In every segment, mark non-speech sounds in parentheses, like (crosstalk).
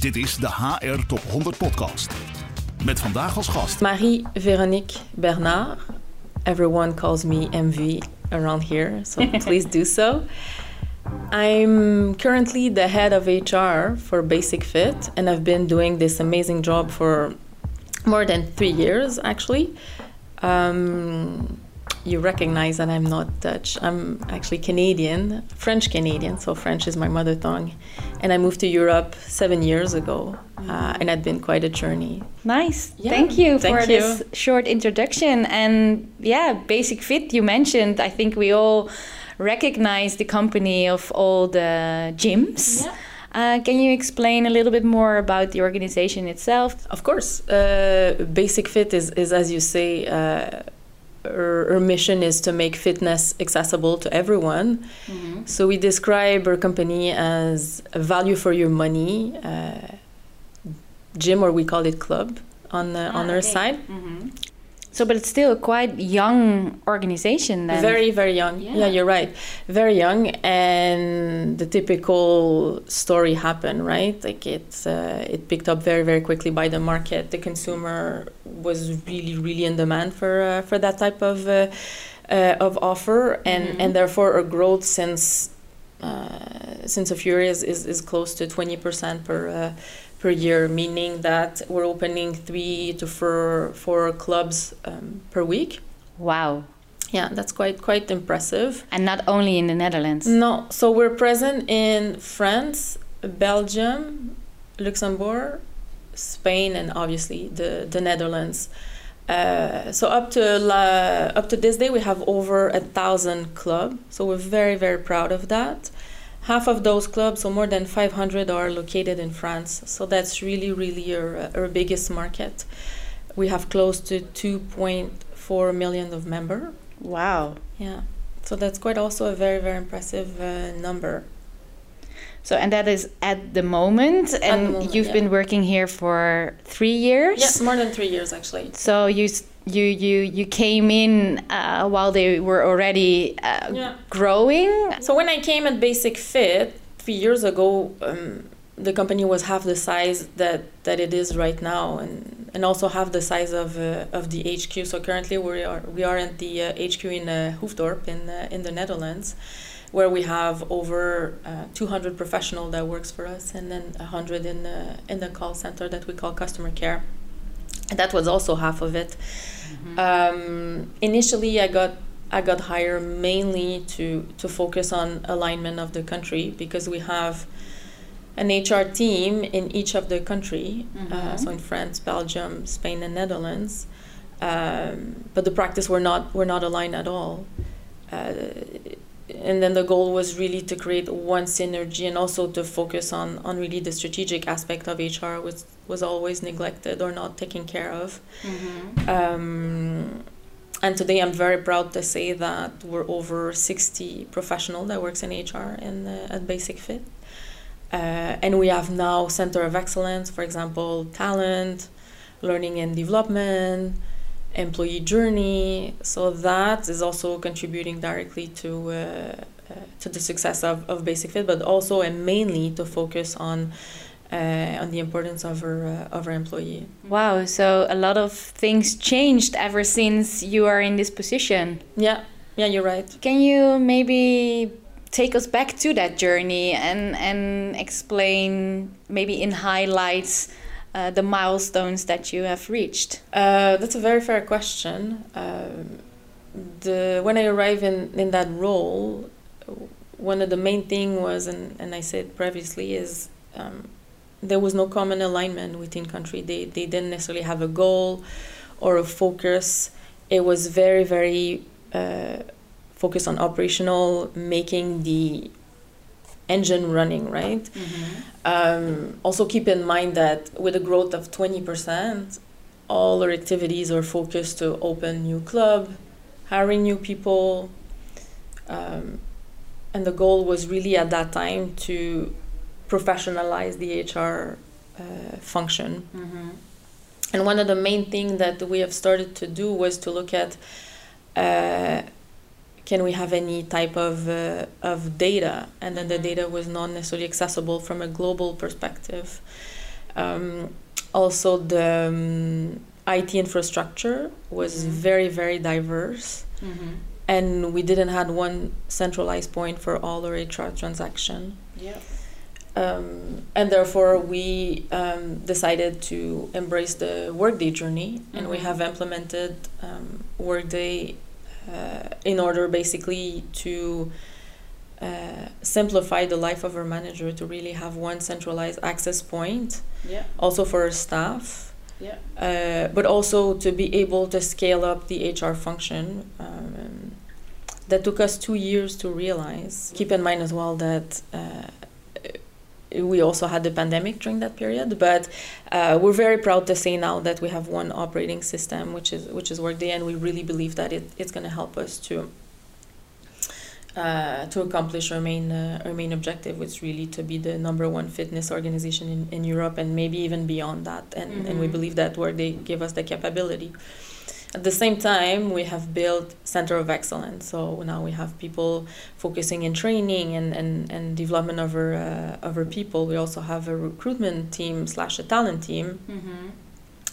Dit is de HR Top 100 Podcast. Met vandaag als gast Marie-Véronique Bernard. Everyone calls me MV around here, so (laughs) please do so. I'm currently the head of HR for Basic Fit, and I've been doing this amazing job for more than three years actually. Um, you recognize that I'm not Dutch. I'm actually Canadian, French Canadian, so French is my mother tongue. And I moved to Europe seven years ago, uh, and it's been quite a journey. Nice. Yeah, Thank you thank for this short introduction. And yeah, Basic Fit, you mentioned, I think we all recognize the company of all the gyms. Yeah. Uh, can you explain a little bit more about the organization itself? Of course, uh, Basic Fit is, is as you say, uh, our, our mission is to make fitness accessible to everyone. So we describe our company as a value for your money uh, gym, or we call it club on the, on Ah, our okay. side. So, but it's still a quite young organization then. Very, very young. Yeah. Yeah. you're right. Very young, and the typical story happened, right? Like it's uh, it picked up very, very quickly by the market. The consumer was really, really in demand for uh, for that type of uh, uh, of offer, and Mhm. and therefore a growth since uh, since a few years is is close to twenty percent per. Per year, meaning that we're opening three to four, four clubs um, per week. Wow. Yeah, that's quite quite impressive. And not only in the Netherlands. No, so we're present in France, Belgium, Luxembourg, Spain, and obviously the the Netherlands. Uh, so up to la, up to this day, we have over a thousand club. So we're very very proud of that. Half of those clubs, so more than 500, are located in France. So that's really really our, our biggest market. We have close to 2.4 million of member. Wow. Yeah. So that's quite also a very, very impressive uh, number. So, and that is at the moment, and moment, you've yeah. been working here for three years. Yes, more than three years actually. So you you you you came in uh, while they were already uh, Yeah. growing. So when I came at Basic Fit three years ago, um, the company was half the size that, that it is right now, and, and also half the size of uh, of the HQ. So currently we are we are at the uh, HQ in uh, Hoofddorp in uh, in the Netherlands, where we have over uh, 200 professional that works for us, and then 100 in the in the call center that we call customer care. And that was also half of it. Um, initially, I got I got hired mainly to to focus on alignment of the country because we have an HR team in each of the country. Uh, so in France, Belgium, Spain, and Netherlands. Um, but the practice were not were not aligned at all. Uh, and then the goal was really to create one synergy and also to focus on, on really the strategic aspect of HR which was always neglected or not taken care of. Um, and today I'm very proud to say that we're over 60 professional that works in HR in, uh, at Basic Fit. Uh, and we have now center of excellence, for example, talent, learning and development, employee journey. So that is also contributing directly to uh, uh, to the success of, of Basic Fit, but also and mainly to focus on uh, on the importance of our uh, of our employee. Wow. So a lot of things changed ever since you are in this position. Yeah, yeah, you're right. Can you maybe take us back to that journey and and explain maybe in highlights uh, the milestones that you have reached? Uh, that's a very fair question. Um, the when I arrived in, in that role, one of the main thing was, and, and I said previously, is um, there was no common alignment within country. They they didn't necessarily have a goal or a focus. It was very very uh, focused on operational, making the engine running right. Um, also, keep in mind that with a growth of 20%, all our activities are focused to open new club, hiring new people. Um, and the goal was really at that time to professionalize the HR uh, function. And one of the main things that we have started to do was to look at uh, can we have any type of, uh, of data? And then the data was not necessarily accessible from a global perspective. Um, also, the um, IT infrastructure was mm-hmm. very, very diverse. Mm-hmm. And we didn't have one centralized point for all our HR transaction. Yeah. Um, and therefore, we um, decided to embrace the Workday journey, mm-hmm. and we mm-hmm. have implemented um, Workday in order basically to uh, simplify the life of our manager to really have one centralized access point. Yeah. Also for our staff. Yeah. Uh, but also to be able to scale up the HR function. Um, that took us two years to realize. Keep in mind as well that uh, we also had the pandemic during that period, but uh, we're very proud to say now that we have one operating system, which is which is Workday, and we really believe that it, it's going to help us to uh, to accomplish our main uh, our main objective, which is really to be the number one fitness organization in, in Europe and maybe even beyond that. And mm-hmm. and we mm-hmm. believe that Workday give us the capability. At the same time, we have built center of excellence. So now we have people focusing in training and, and, and development of our, uh, of our people. We also have a recruitment team slash a talent team. Mm-hmm.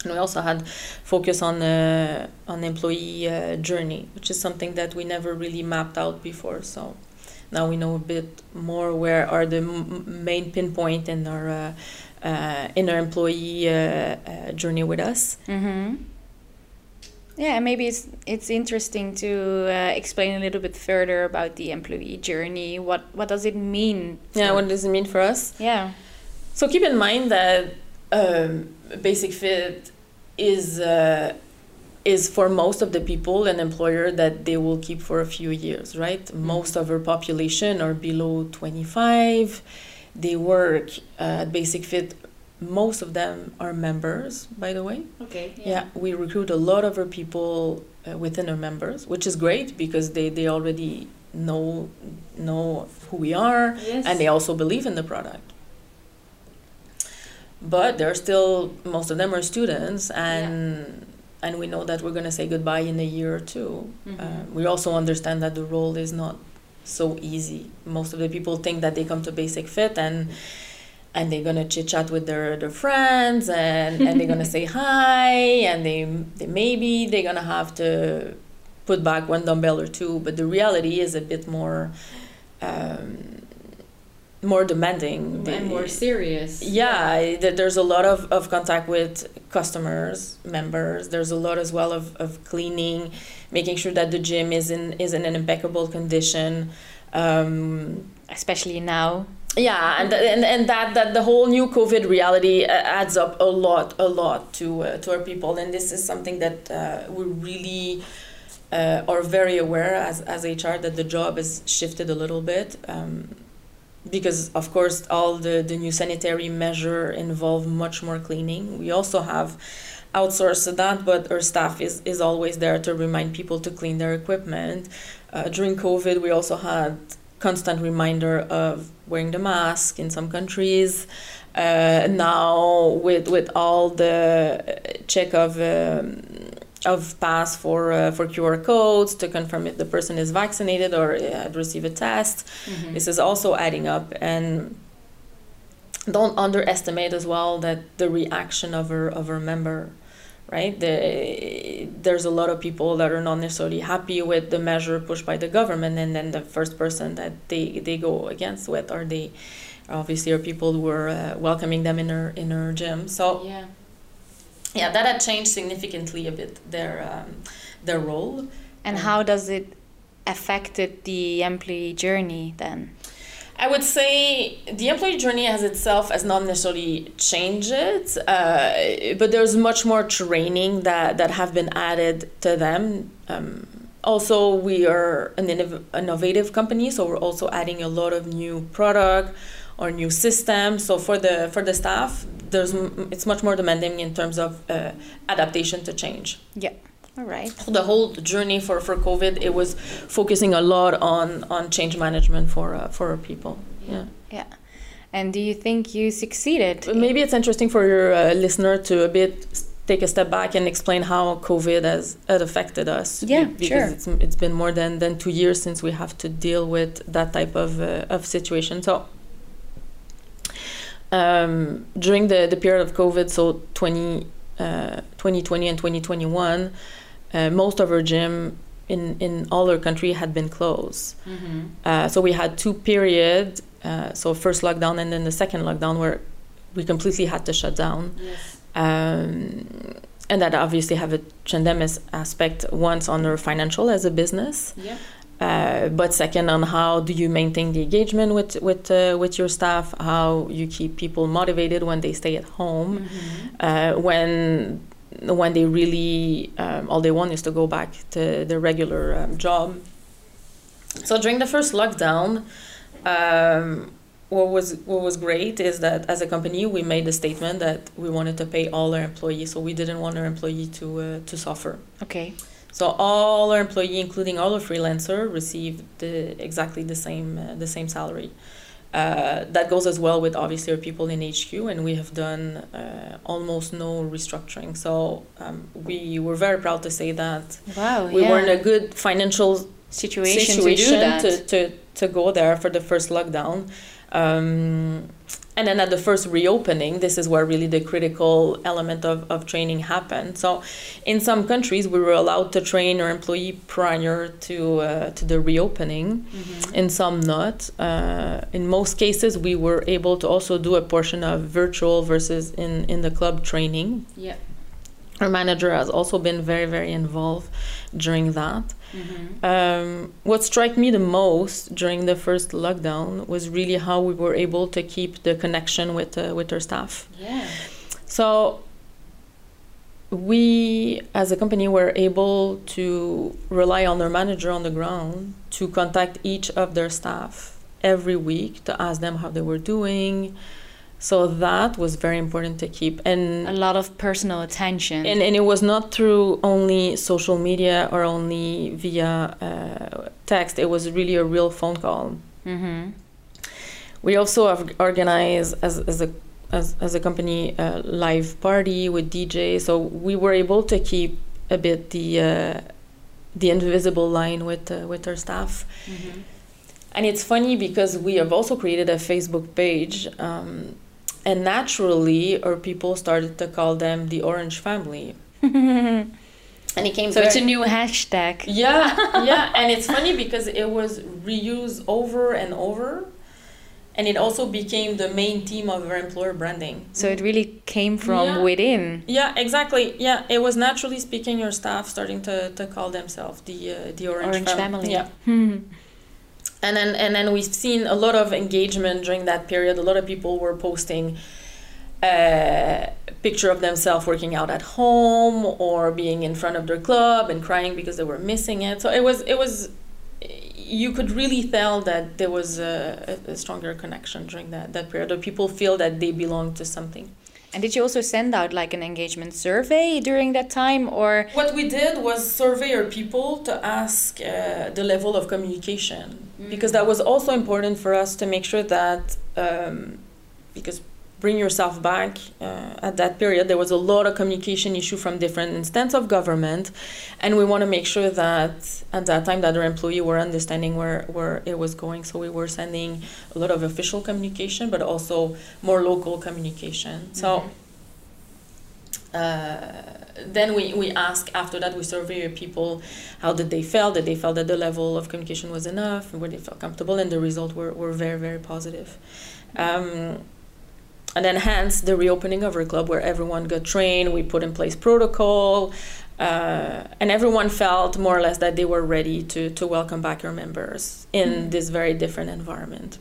And we also had focus on uh, on employee uh, journey, which is something that we never really mapped out before. So now we know a bit more where are the m- main pinpoint in our uh, uh in our employee uh, uh, journey with us. Mm-hmm. Yeah, maybe it's it's interesting to uh, explain a little bit further about the employee journey. What what does it mean? Yeah, what does it mean for us? Yeah. So keep in mind that um, Basic Fit is uh, is for most of the people an employer that they will keep for a few years, right? Mm-hmm. Most of our population are below twenty five. They work uh, at Basic Fit most of them are members, by the way. Okay. Yeah, yeah we recruit a lot of our people uh, within our members, which is great because they, they already know know who we are yes. and they also believe in the product. But they're still most of them are students and yeah. and we know that we're going to say goodbye in a year or 2 mm-hmm. uh, we also understand that the role is not so easy. Most of the people think that they come to Basic Fit and and they're gonna chit chat with their, their friends and, and they're gonna (laughs) say hi and they, they maybe they're gonna have to put back one dumbbell or two but the reality is a bit more um, more demanding. And more serious. Yeah, there's a lot of, of contact with customers members. There's a lot as well of, of cleaning making sure that the gym is in is in an impeccable condition um, especially now. Yeah and, and and that that the whole new covid reality uh, adds up a lot a lot to uh, to our people. And this is something that uh, we really uh, are very aware as as hr that the job has shifted a little bit um, because of course all the the new sanitary measure involve much more cleaning. We also have outsourced that but our staff is is always there to remind people to clean their equipment uh, during covid we also had constant reminder of wearing the mask in some countries. Uh, now with with all the check of um, of pass for uh, for QR codes to confirm if the person is vaccinated or had received a test, mm-hmm. this is also adding up and don't underestimate as well that the reaction of our of our member right? The, there's a lot of people that are not necessarily happy with the measure pushed by the government, and then the first person that they, they go against with are they obviously are people who are uh, welcoming them in our in our gym. So yeah, yeah, that had changed significantly a bit their um, their role. And um, how does it affected the employee journey then? I would say the employee journey as itself has not necessarily changed uh, but there's much more training that, that have been added to them. Um, also, we are an innov- innovative company, so we're also adding a lot of new product or new systems. So for the for the staff, there's it's much more demanding in terms of uh, adaptation to change. Yeah. All right. The whole journey for, for COVID, it was focusing a lot on, on change management for uh, for our people. Yeah. Yeah. And do you think you succeeded? Maybe it's interesting for your uh, listener to a bit take a step back and explain how COVID has, has affected us. Yeah, because sure. it's, it's been more than, than two years since we have to deal with that type of, uh, of situation. So um, during the, the period of COVID, so 20, uh, 2020 and 2021, uh, most of our gym in, in all our country had been closed. Mm-hmm. Uh, so we had two periods, uh, so first lockdown and then the second lockdown where we completely had to shut down. Yes. Um, and that obviously have a tremendous aspect once on our financial as a business. Yeah. Uh, but second on how do you maintain the engagement with with uh, with your staff how you keep people motivated when they stay at home Mm-hmm. uh, when when they really um, all they want is to go back to their regular um, job so during the first lockdown um, what was what was great is that as a company we made a statement that we wanted to pay all our employees so we didn't want our employee to uh, to suffer Okay. so all our employee, including all our freelancer, received the, exactly the same uh, the same salary. Uh, that goes as well with obviously our people in HQ, and we have done uh, almost no restructuring. So um, we were very proud to say that Wow. we yeah. were in a good financial situation, situation to to, to, to go there for the first lockdown. Um, and then at the first reopening, this is where really the critical element of, of training happened. So, in some countries, we were allowed to train our employee prior to uh, to the reopening. Mhm. In some, not. Uh, in most cases, we were able to also do a portion of virtual versus in in the club training. Yeah. Our manager has also been very very involved during that. Mm-hmm. Um, what struck me the most during the first lockdown was really how we were able to keep the connection with uh, with our staff. Yeah. So we, as a company, were able to rely on our manager on the ground to contact each of their staff every week to ask them how they were doing. So that was very important to keep and A lot of personal attention. and, and it was not through only social media or only via uh, text. It was really a real phone call. mm-hmm. We also have organized as, as a as, as a company a live party with DJ. So we were able to keep a bit the uh, the invisible line with uh, with our staff. Mm-hmm. And it's funny because we have also created a Facebook page. Um, and naturally, our people started to call them the Orange Family. (laughs) And it came So it's a new hashtag. yeah, (laughs) yeah, and it's funny because it was reused over and over, and it also became the main theme of our employer branding. So it really came from Yeah. within. Yeah, exactly. Yeah, it was naturally speaking your staff starting to, to call themselves the uh, the Orange, Orange Fam- family. Yeah. (laughs) and then and then we've seen a lot of engagement during that period. A lot of people were posting a picture of themselves working out at home or being in front of their club and crying because they were missing it. So it was it was you could really tell that there was a, a stronger connection during that, that period. Or people feel that they belong to something. And did you also send out like an engagement survey during that time or? What we did was survey our people to ask uh, the level of communication. Because that was also important for us to make sure that um, because bring yourself back uh, at that period there was a lot of communication issue from different instances of government and we want to make sure that at that time that our employee were understanding where, where it was going. So we were sending a lot of official communication but also more local communication. So uh, then we, we ask after that we survey people how did they feel did they feel that the level of communication was enough? Where they felt comfortable? And the results were, were very very positive. Um, and then hence the reopening of our club where everyone got trained we put in place protocol uh, and everyone felt more or less that they were ready to, to welcome back our members in Mm. this very different environment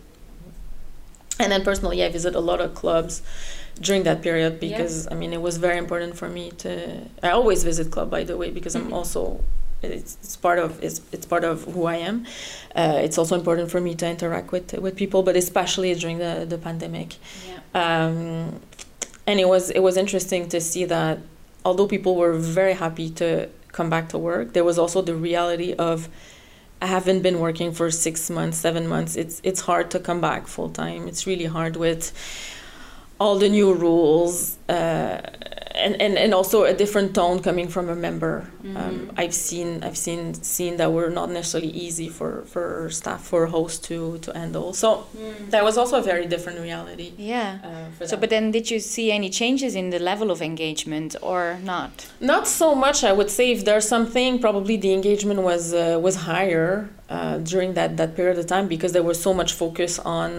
and then personally i visit a lot of clubs during that period Yeah. because I mean it was very important for me to. I always visit club by the way because I'm Mhm. also it's, it's part of it's, it's part of who I am. Uh, it's also important for me to interact with with people, but especially during the the pandemic. yeah. Um, and it was it was interesting to see that although people were very happy to come back to work, there was also the reality of I haven't been working for six months, seven months. It's it's hard to come back full time. It's really hard with all the new rules uh, and, and, and also a different tone coming from a member. Um, I've seen I've seen seen that were not necessarily easy for, for staff for hosts to, to handle. So that was also a very different reality. Yeah. Uh, So, but then did you see any changes in the level of engagement or not? Not so much, I would say. If there's something, probably the engagement was uh, was higher uh, during that, that period of time because there was so much focus on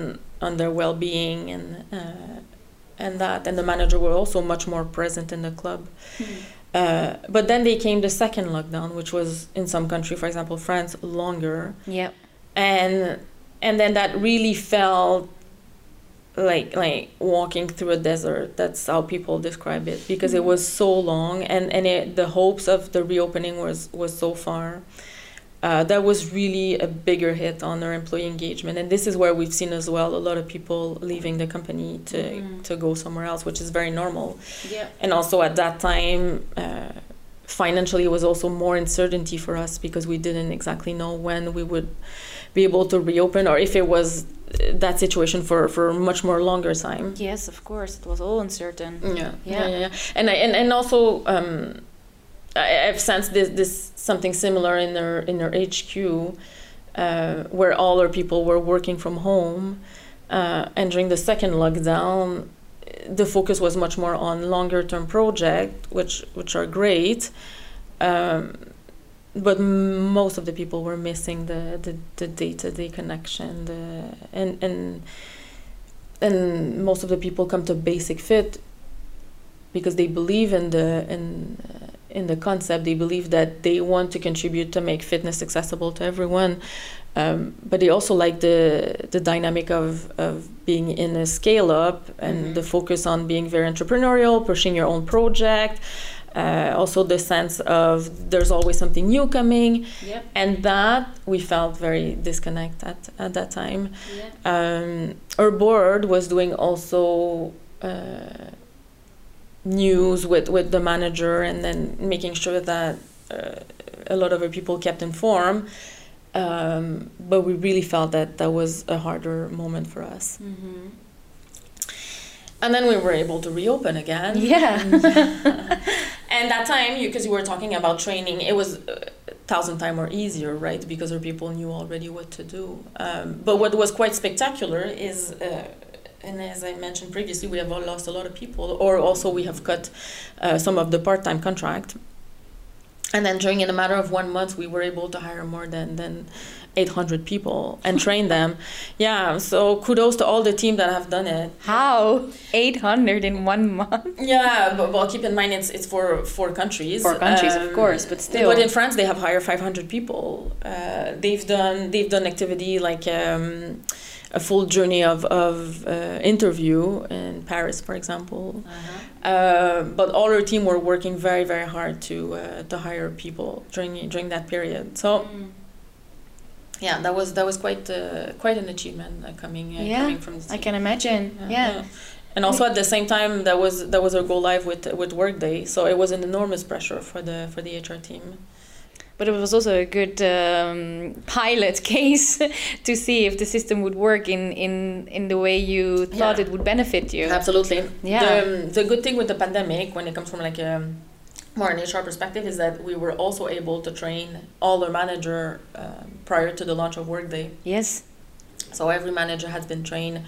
on their well being and uh, and that, and the manager were also much more present in the club. Uh, but then they came the second lockdown, which was in some country, for example, France, longer, Yeah. and and then that really felt like like walking through a desert. That's how people describe it because it was so long and and it, the hopes of the reopening was was so far uh, that was really a bigger hit on our employee engagement and this is where we've seen as well a lot of people leaving the company to to go somewhere else which is very normal Yeah. and also at that time uh, financially it was also more uncertainty for us because we didn't exactly know when we would be able to reopen or if it was uh, that situation for for much more longer time Yes, of course. It was all uncertain. yeah yeah Yeah. yeah, yeah. and I, and, and also um, I've sensed this this something similar in their in their HQ uh, where all our people were working from home uh, and during the second lockdown the focus was much more on longer term projects, which which are great um, but most of the people were missing the the, the day-to-day connection the and and and most of the people come to basic fit because they believe in the in in the concept they believe that they want to contribute to make fitness accessible to everyone um, but they also like the the dynamic of of being in a scale up and the focus on being very entrepreneurial pushing your own project uh, also the sense of there's always something new coming Yep. and that we felt very disconnect at, at that time Yeah. um, our board was doing also uh, news with, with the manager and then making sure that uh, a lot of our people kept informed. Um, but we really felt that that was a harder moment for us. Mm-hmm. And then we were able to reopen again. Yeah. (laughs) And that time, because you, were talking about training, it was a thousand times more easier, right? Because our people knew already what to do. Um, but what was quite spectacular is, uh, and as I mentioned previously, we have all lost a lot of people, or also we have cut uh, some of the part-time contract. And then during in a matter of one month, we were able to hire more than than 800 people and (laughs) train them. Yeah, so kudos to all the team that have done it. How? 800 in one month? Yeah, but well, keep in mind it's it's for four countries. Four countries, of Um, course, but still. But in France, they have hired 500 people. Uh, they've done they've done activity like um, a full journey of of uh, interview in Paris, for example. Uh, but all our team were working very very hard to uh, to hire people during during that period. So. Yeah, that was that was quite uh, quite an achievement uh, coming uh, Yeah, coming from the I can imagine. Yeah. And also at the same time, that was that was our go live with with Workday, so it was an enormous pressure for the for the HR team. But it was also a good um, pilot (laughs) case to see if the system would work in, in, in the way you thought Yeah. it would benefit you. Absolutely. Yeah. The, um, the good thing with the pandemic, when it comes from like a more an HR perspective, is that we were also able to train all our manager um, prior to the launch of Workday. Yes. So every manager has been trained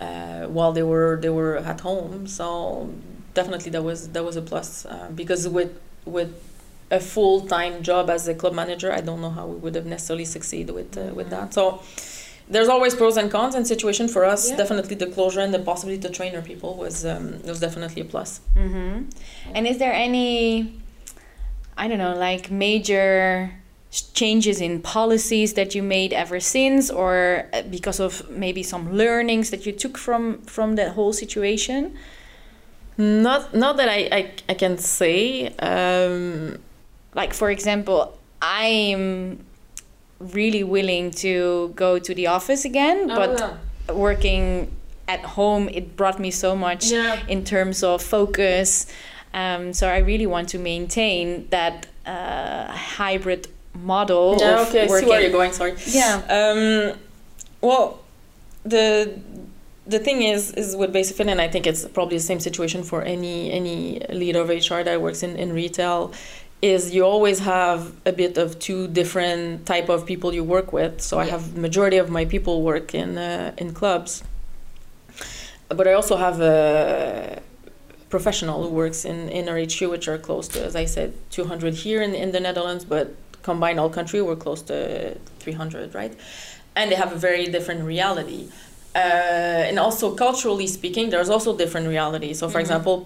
uh, while they were they were at home. So definitely that was that was a plus uh, because with with a full time job as a club manager, I don't know how we would have necessarily succeeded with uh, with that. So there's always pros and cons and situation for us. Yeah. Definitely the closure and the possibility to train our people was um, was definitely a plus. hmm And is there any, I don't know, like major changes in policies that you made ever since, or uh, because of maybe some learnings that you took from from that whole situation? Not not that I I, I can say. Um, Like for example, I'm really willing to go to the office again, but working at home it brought me so much Yeah. in terms of focus um, so i really want to maintain that uh, hybrid model yeah, of okay, I see where you're going. Sorry. yeah Um, well, the the thing is is with basic fit and i think it's probably the same situation for any any leader of hr that works in, in retail is you always have a bit of two different type of people you work with. So i have majority of my people work in uh, in clubs. But i also have a professional who works in in hq which are close to as i said 200 here in, in the netherlands but combined all country we're close to 300 right? And they have a very different reality. Uh, and also culturally speaking, there's also different realities. So, for mm-hmm. example,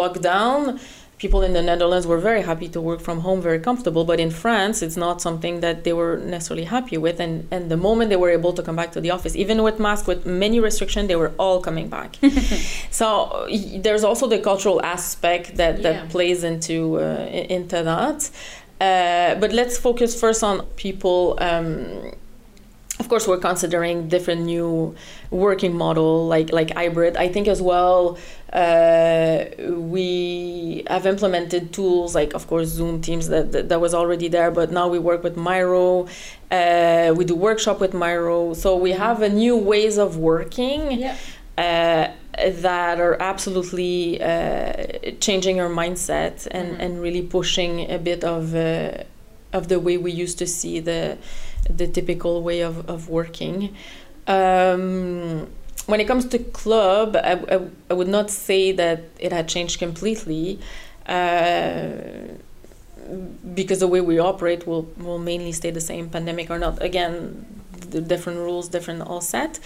lockdown, people in the Netherlands were very happy to work from home, very comfortable. But in France, it's not something that they were necessarily happy with. And and the moment they were able to come back to the office, even with masks, with many restrictions, they were all coming back. (laughs) so there's also the cultural aspect that that yeah. plays into uh, into that. Uh, but let's focus first on people. Um, of course we're considering different new working model like like hybrid i think as well uh, we have implemented tools like of course zoom teams that, that, that was already there but now we work with miro uh, we do workshop with miro so we have a new ways of working yeah. uh, that are absolutely uh, changing our mindset and, mm-hmm. and really pushing a bit of uh, of the way we used to see the the typical way of, of working. Um, when it comes to club, I, I, I, would not say that it had changed completely. Uh, because the way we operate will, will mainly stay the same, pandemic or not. Again, different rules, different all set.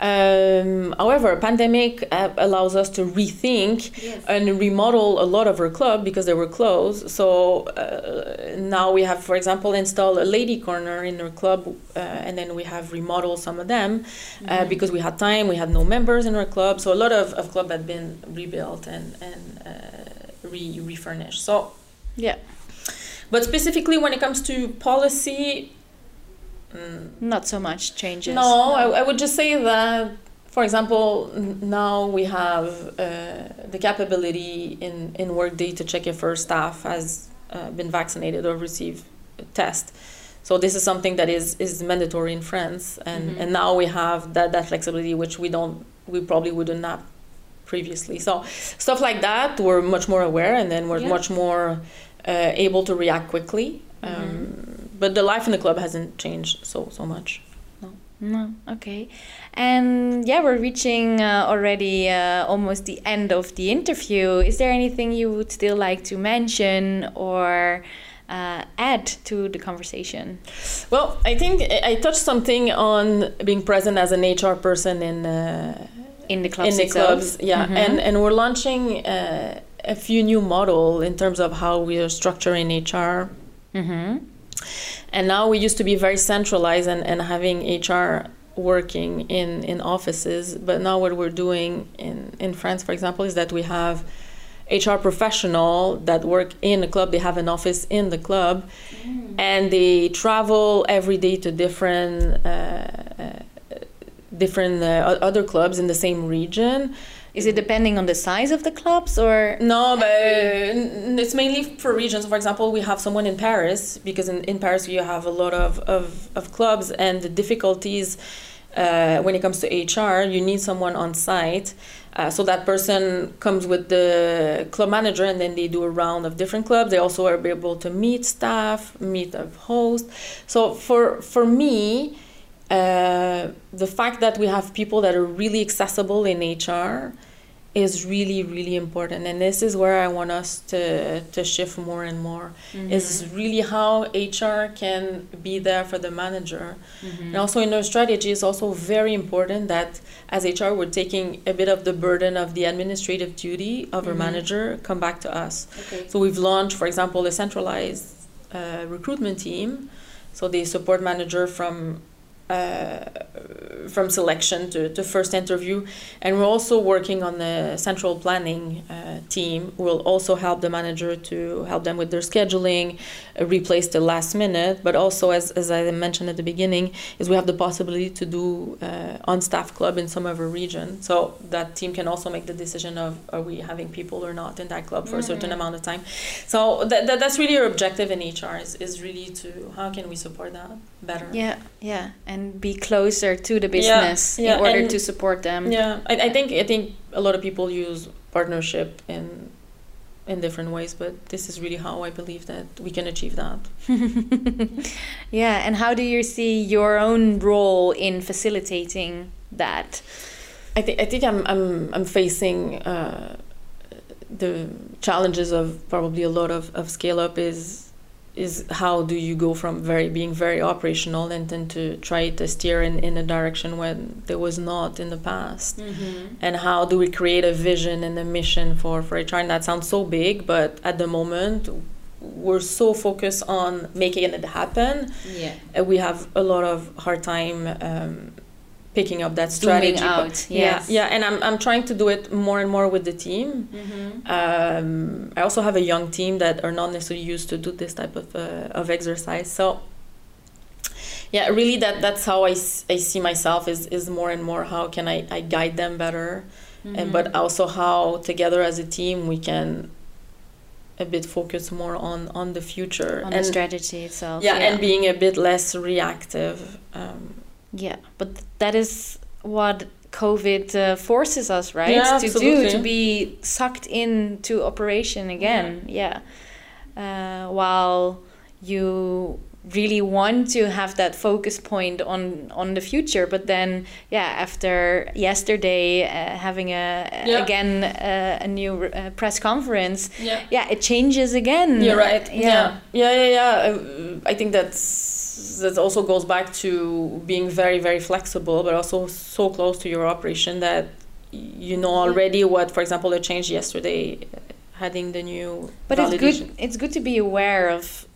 Um, however, pandemic uh, allows us to rethink yes. and remodel a lot of our club because they were closed. So uh, now we have, for example, installed a lady corner in our club, uh, and then we have remodeled some of them uh, mm-hmm. because we had time. We had no members in our club, so a lot of, of club had been rebuilt and and uh, re refurnished. So yeah. But specifically, when it comes to policy, Mm. Not so much changes. No, I, I would just say that, for example, now we have uh, the capability in, in Workday to check if our staff has uh, been vaccinated or received a test. So this is something that is, is mandatory in France, and, mm-hmm. and now we have that, that flexibility, which we don't we probably wouldn't have previously. So stuff like that, we're much more aware, and then we're yeah. much more uh, able to react quickly. Mm-hmm. Um, but the life in the club hasn't changed so so much. No. No. Okay. And yeah, we're reaching uh, already uh, almost the end of the interview. Is there anything you would still like to mention or? Uh, add to the conversation? Well, I think I touched something on being present as an HR person in uh, in the clubs. In the itself. clubs, yeah, mm -hmm. and and we're launching uh, a few new model in terms of how we are structuring HR. Mm -hmm. And now we used to be very centralized and, and having HR working in, in offices. But now what we're doing in, in France, for example, is that we have HR professional that work in a club. They have an office in the club, mm. and they travel every day to different uh, uh, different uh, other clubs in the same region is it depending on the size of the clubs or? No, but it's mainly for regions. For example, we have someone in Paris because in, in Paris you have a lot of, of, of clubs and the difficulties uh, when it comes to HR, you need someone on site. Uh, so that person comes with the club manager and then they do a round of different clubs. They also are able to meet staff, meet a host. So for, for me, uh, the fact that we have people that are really accessible in HR is really really important and this is where i want us to to shift more and more mm-hmm. is really how hr can be there for the manager mm-hmm. and also in our strategy is also very important that as hr we're taking a bit of the burden of the administrative duty of mm-hmm. our manager come back to us okay. so we've launched for example a centralized uh, recruitment team so the support manager from uh, from selection to, to first interview. And we're also working on the central planning uh, team. We'll also help the manager to help them with their scheduling, replace the last minute. But also, as, as I mentioned at the beginning, is we have the possibility to do uh, on-staff club in some of our region. So that team can also make the decision of are we having people or not in that club for mm-hmm. a certain mm-hmm. amount of time. So that, that, that's really our objective in HR is, is really to how can we support that better. Yeah, yeah. And and be closer to the business yeah, in order and- to support them. Yeah, I, I think I think a lot of people use partnership in in different ways, but this is really how I believe that we can achieve that. (laughs) Yeah, and how do you see your own role in facilitating that? I think I think I'm I'm I'm facing uh, the challenges of probably a lot of, of scale up is is how do you go from very being very operational and then to try to steer in, in a direction when there was not in the past? And how do we create a vision and a mission for for HR and that sounds so big but at the moment we're so focused on making it happen. Yeah. we have a lot of hard time um, picking up that Zooming strategy. out, yeah, yes. yeah, and I'm I'm trying to do it more and more with the team. Um, I also have a young team that are not necessarily used to do this type of uh, of exercise. So yeah, really that that's how I, I see myself is is more and more how can I, I guide them better, and but also how together as a team we can a bit focus more on on the future On and the strategy itself. yeah, and being a bit less reactive. Um, Yeah, but that is what COVID uh, forces us, right? Yeah, to do to be sucked into operation again. Yeah. Uh, while you really want to have that focus point on on the future, but then yeah, after yesterday uh, having a Yeah. again uh, a new uh, press conference, yeah. yeah, it changes again. You're right. Yeah. Yeah, yeah, yeah. yeah. Uh, I think that's that also goes back to being very, very flexible, but also so close to your operation that you know already what, for example, the change yesterday, having the new. But it's good. It's good to be aware of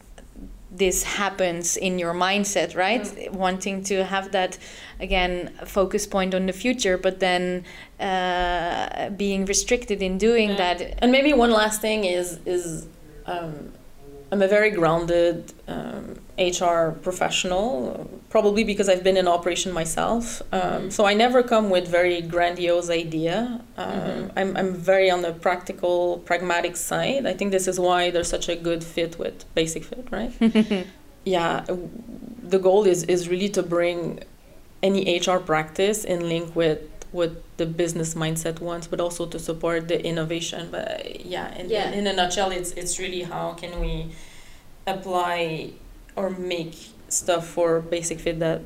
this happens in your mindset, right? Mm. Wanting to have that again focus point on the future, but then uh, being restricted in doing Yeah. that. And maybe one last thing is is um, I'm a very grounded um, HR professional, probably because I've been in operation myself. Um, So I never come with very grandiose idea. Um, I'm I'm very on the practical, pragmatic side. I think this is why there's such a good fit with Basic Fit, right? (laughs) yeah, the goal is is really to bring any HR practice in link with what the business mindset wants, but also to support the innovation. But yeah, in, Yeah. in, in a nutshell, it's it's really how can we apply or make stuff for basic fit that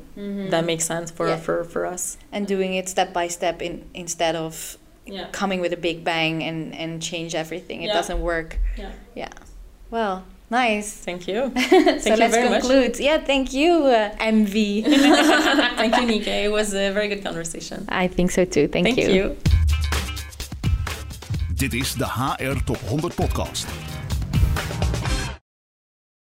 that makes sense for Yeah. for for us. and doing it step by step in instead of Yeah. coming with a big bang and and change everything. It Yeah. doesn't work. Yeah. Yeah. Well, nice. Thank you. (laughs) so you let's very much. conclude. Yeah, thank you, uh, MV. (laughs) Thank you, Nika. (laughs) It was a very good conversation. I think so too. Thank, you. Thank you. Dit is de HR Top 100 Podcast.